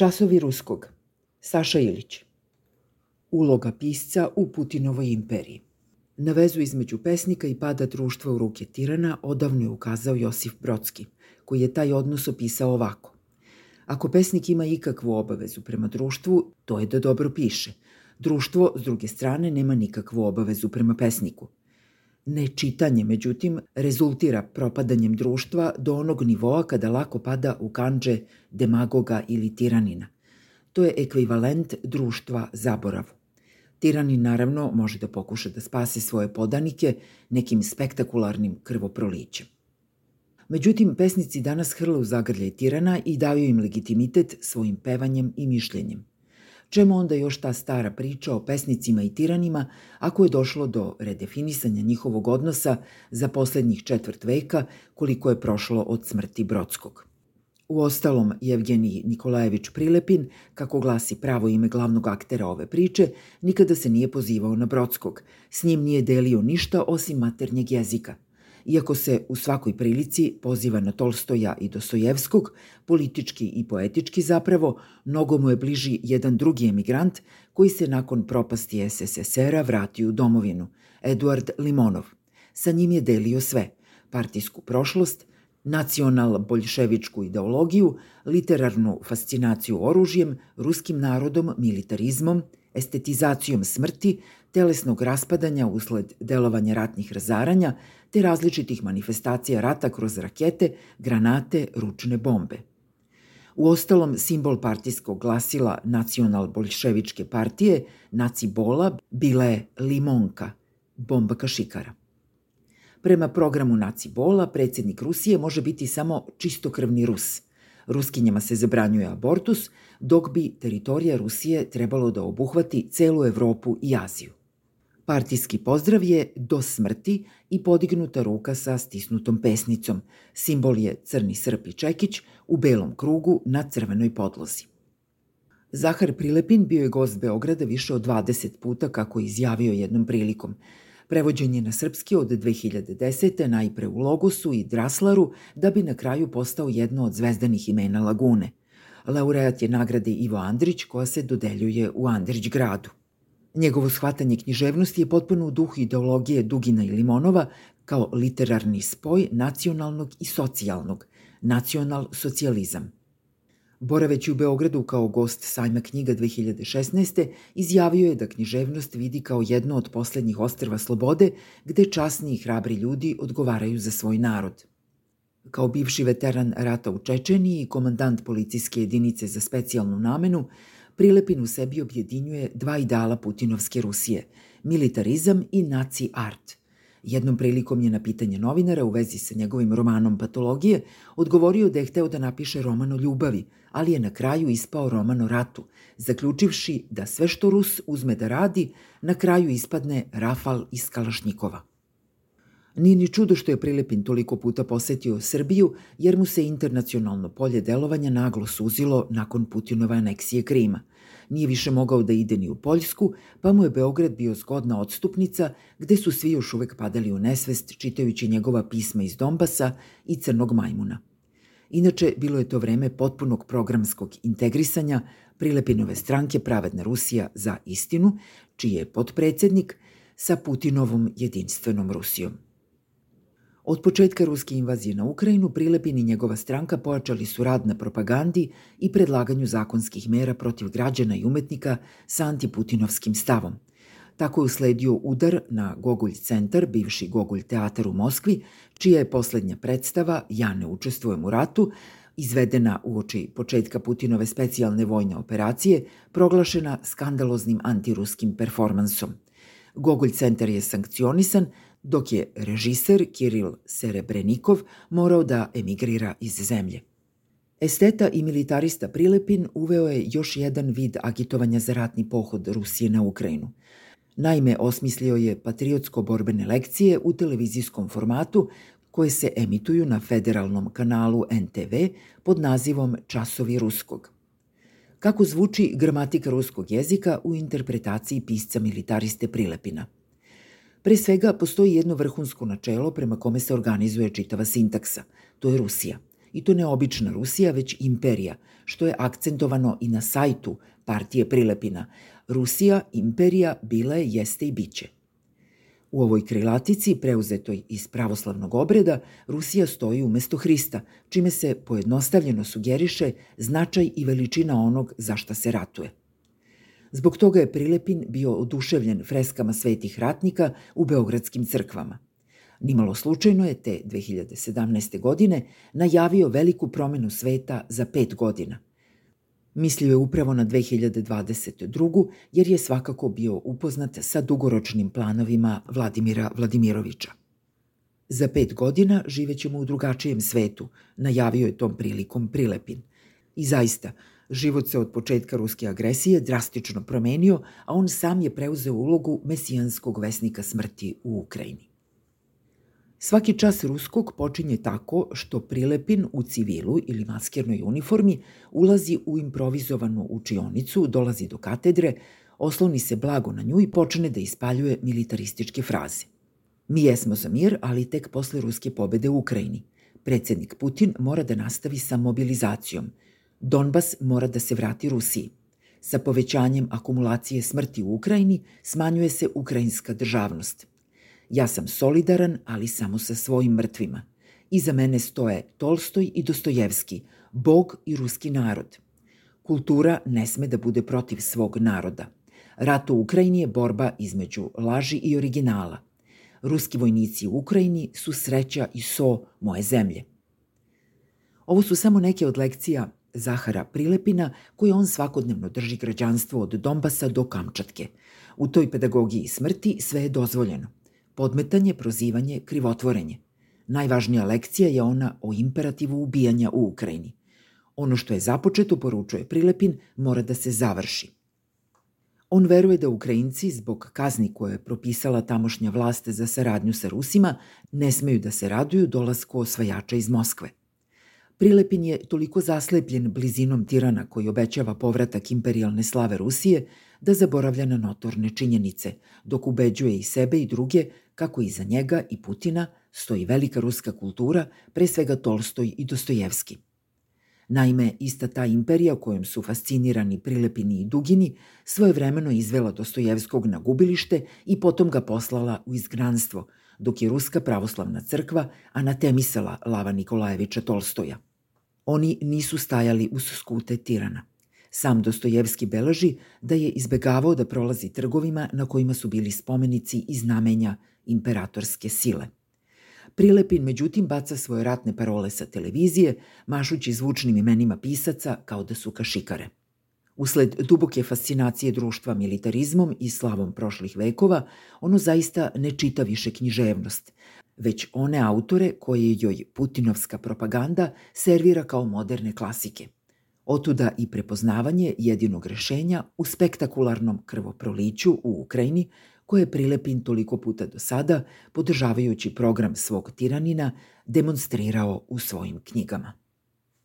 Časovi ruskog. Saša Ilić. Uloga pisca u Putinovoj imperiji. Na vezu između pesnika i pada društva u ruke tirana odavno je ukazao Josif Brodski, koji je taj odnos opisao ovako. Ako pesnik ima ikakvu obavezu prema društvu, to je da dobro piše. Društvo, s druge strane, nema nikakvu obavezu prema pesniku. Nečitanje, međutim, rezultira propadanjem društva do onog nivoa kada lako pada u kanđe demagoga ili tiranina. To je ekvivalent društva zaboravu. Tiranin naravno može da pokuša da spase svoje podanike nekim spektakularnim krvoprolićem. Međutim, pesnici danas hrle u zagrljaj tirana i daju im legitimitet svojim pevanjem i mišljenjem. Čemu onda još ta stara priča o pesnicima i tiranima ako je došlo do redefinisanja njihovog odnosa za poslednjih četvrt veka koliko je prošlo od smrti Brodskog? U ostalom, Evgenij Nikolajević Prilepin, kako glasi pravo ime glavnog aktera ove priče, nikada se nije pozivao na Brodskog. S njim nije delio ništa osim maternjeg jezika – Iako se u svakoj prilici poziva na Tolstoja i Dostojevskog, politički i poetički zapravo, mnogo mu je bliži jedan drugi emigrant koji se nakon propasti SSSR-a vratio u domovinu, Eduard Limonov. Sa njim je delio sve, partijsku prošlost, nacional-boljševičku ideologiju, literarnu fascinaciju oružjem, ruskim narodom, militarizmom, estetizacijom smrti, telesnog raspadanja usled delovanja ratnih razaranja, te različitih manifestacija rata kroz rakete, granate, ručne bombe. U ostalom, simbol partijskog glasila nacional-bolševičke partije, naci bola, bila je limonka, bomba kašikara. Prema programu naci bola, predsednik Rusije može biti samo čistokrvni Rus. Ruskinjama se zabranjuje abortus, dok bi teritorija Rusije trebalo da obuhvati celu Evropu i Aziju. Partijski pozdrav je do smrti i podignuta ruka sa stisnutom pesnicom. Simbol je crni srp i čekić u belom krugu na crvenoj podlozi. Zahar Prilepin bio je gost Beograda više od 20 puta, kako je izjavio jednom prilikom. Prevođen je na srpski od 2010. najpre u Logosu i Draslaru, da bi na kraju postao jedno od zvezdanih imena Lagune. Laureat je nagrade Ivo Andrić, koja se dodeljuje u Andrić gradu. Njegovo shvatanje književnosti je potpuno u duhu ideologije Dugina i Limonova kao literarni spoj nacionalnog i socijalnog, nacional-socijalizam. Boraveći u Beogradu kao gost sajma knjiga 2016. izjavio je da književnost vidi kao jedno od poslednjih ostrva slobode gde časni i hrabri ljudi odgovaraju za svoj narod. Kao bivši veteran rata u Čečeniji i komandant policijske jedinice za specijalnu namenu, Prilepin u sebi objedinjuje dva ideala Putinovske Rusije, militarizam i naci art. Jednom prilikom je na pitanje novinara u vezi sa njegovim romanom Patologije odgovorio da je hteo da napiše roman o ljubavi, ali je na kraju ispao roman o ratu, zaključivši da sve što Rus uzme da radi, na kraju ispadne Rafal iz Kalašnjikova. Nije ni čudo što je Prilepin toliko puta posetio Srbiju, jer mu se internacionalno polje delovanja naglo suzilo nakon Putinove aneksije Krima. Nije više mogao da ide ni u Poljsku, pa mu je Beograd bio zgodna odstupnica gde su svi još uvek padali u nesvest čitajući njegova pisma iz Dombasa i Crnog majmuna. Inače, bilo je to vreme potpunog programskog integrisanja Prilepinove stranke Pravedna Rusija za istinu, čiji je potpredsednik sa Putinovom jedinstvenom Rusijom. Od početka ruske invazije na Ukrajinu Prilepin i njegova stranka pojačali su rad na propagandi i predlaganju zakonskih mera protiv građana i umetnika sa antiputinovskim stavom. Tako je usledio udar na Gogulj centar, bivši Gogulj teatar u Moskvi, čija je poslednja predstava Ja ne učestvujem u ratu, izvedena u oči početka Putinove specijalne vojne operacije, proglašena skandaloznim antiruskim performansom. Gogolj centar je sankcionisan, dok je režiser Kiril Serebrenikov morao da emigrira iz zemlje. Esteta i militarista Prilepin uveo je još jedan vid agitovanja za ratni pohod Rusije na Ukrajinu. Naime, osmislio je patriotsko-borbene lekcije u televizijskom formatu koje se emituju na federalnom kanalu NTV pod nazivom Časovi ruskog. Kako zvuči gramatika ruskog jezika u interpretaciji pisca militariste Prilepina – Pre svega, postoji jedno vrhunsko načelo prema kome se organizuje čitava sintaksa. To je Rusija. I to ne obična Rusija, već imperija, što je akcentovano i na sajtu partije Prilepina. Rusija, imperija, bila je, jeste i biće. U ovoj krilatici, preuzetoj iz pravoslavnog obreda, Rusija stoji umesto Hrista, čime se pojednostavljeno sugeriše značaj i veličina onog za šta se ratuje. Zbog toga je Prilepin bio oduševljen freskama svetih ratnika u beogradskim crkvama. Nimalo slučajno je te 2017. godine najavio veliku promenu sveta za pet godina. Mislio je upravo na 2022. jer je svakako bio upoznat sa dugoročnim planovima Vladimira Vladimirovića. Za pet godina živećemo u drugačijem svetu, najavio je tom prilikom Prilepin. I zaista, Život se od početka ruske agresije drastično promenio, a on sam je preuzeo ulogu mesijanskog vesnika smrti u Ukrajini. Svaki čas ruskog počinje tako što Prilepin u civilu ili maskernoj uniformi ulazi u improvizovanu učionicu, dolazi do katedre, osloni se blago na nju i počne da ispaljuje militarističke fraze. Mi jesmo za mir, ali tek posle ruske pobede u Ukrajini. Predsednik Putin mora da nastavi sa mobilizacijom – Donbas mora da se vrati Rusiji. Sa povećanjem akumulacije smrti u Ukrajini smanjuje se ukrajinska državnost. Ja sam solidaran, ali samo sa svojim mrtvima. Iza mene stoje Tolstoj i Dostojevski, Bog i ruski narod. Kultura ne sme da bude protiv svog naroda. Rat u Ukrajini je borba između laži i originala. Ruski vojnici u Ukrajini su sreća i so moje zemlje. Ovo su samo neke od lekcija Zahara Prilepina, koji on svakodnevno drži građanstvo od Dombasa do Kamčatke. U toj pedagogiji smrti sve je dozvoljeno. Podmetanje, prozivanje, krivotvorenje. Najvažnija lekcija je ona o imperativu ubijanja u Ukrajini. Ono što je započeto, poručuje Prilepin, mora da se završi. On veruje da Ukrajinci, zbog kazni koje je propisala tamošnja vlast za saradnju sa Rusima, ne smeju da se raduju dolasku osvajača iz Moskve. Prilepin je toliko zaslepljen blizinom tirana koji obećava povratak imperialne slave Rusije da zaboravlja na notorne činjenice, dok ubeđuje i sebe i druge kako iza njega i Putina stoji velika ruska kultura, pre svega Tolstoj i Dostojevski. Naime, ista ta imperija kojom su fascinirani Prilepini i Dugini svojevremeno izvela Dostojevskog na gubilište i potom ga poslala u izgranstvo, dok je Ruska pravoslavna crkva anatemisala Lava Nikolajevića Tolstoja – Oni nisu stajali uz skute tirana. Sam Dostojevski beleži da je izbegavao da prolazi trgovima na kojima su bili spomenici i znamenja imperatorske sile. Prilepin međutim baca svoje ratne parole sa televizije, mašući zvučnim imenima pisaca kao da su kašikare. Usled duboke fascinacije društva militarizmom i slavom prošlih vekova, ono zaista ne čita više književnost, već one autore koje joj putinovska propaganda servira kao moderne klasike. Otuda i prepoznavanje jedinog rešenja u spektakularnom krvoproliću u Ukrajini, koje je Prilepin toliko puta do sada, podržavajući program svog tiranina, demonstrirao u svojim knjigama.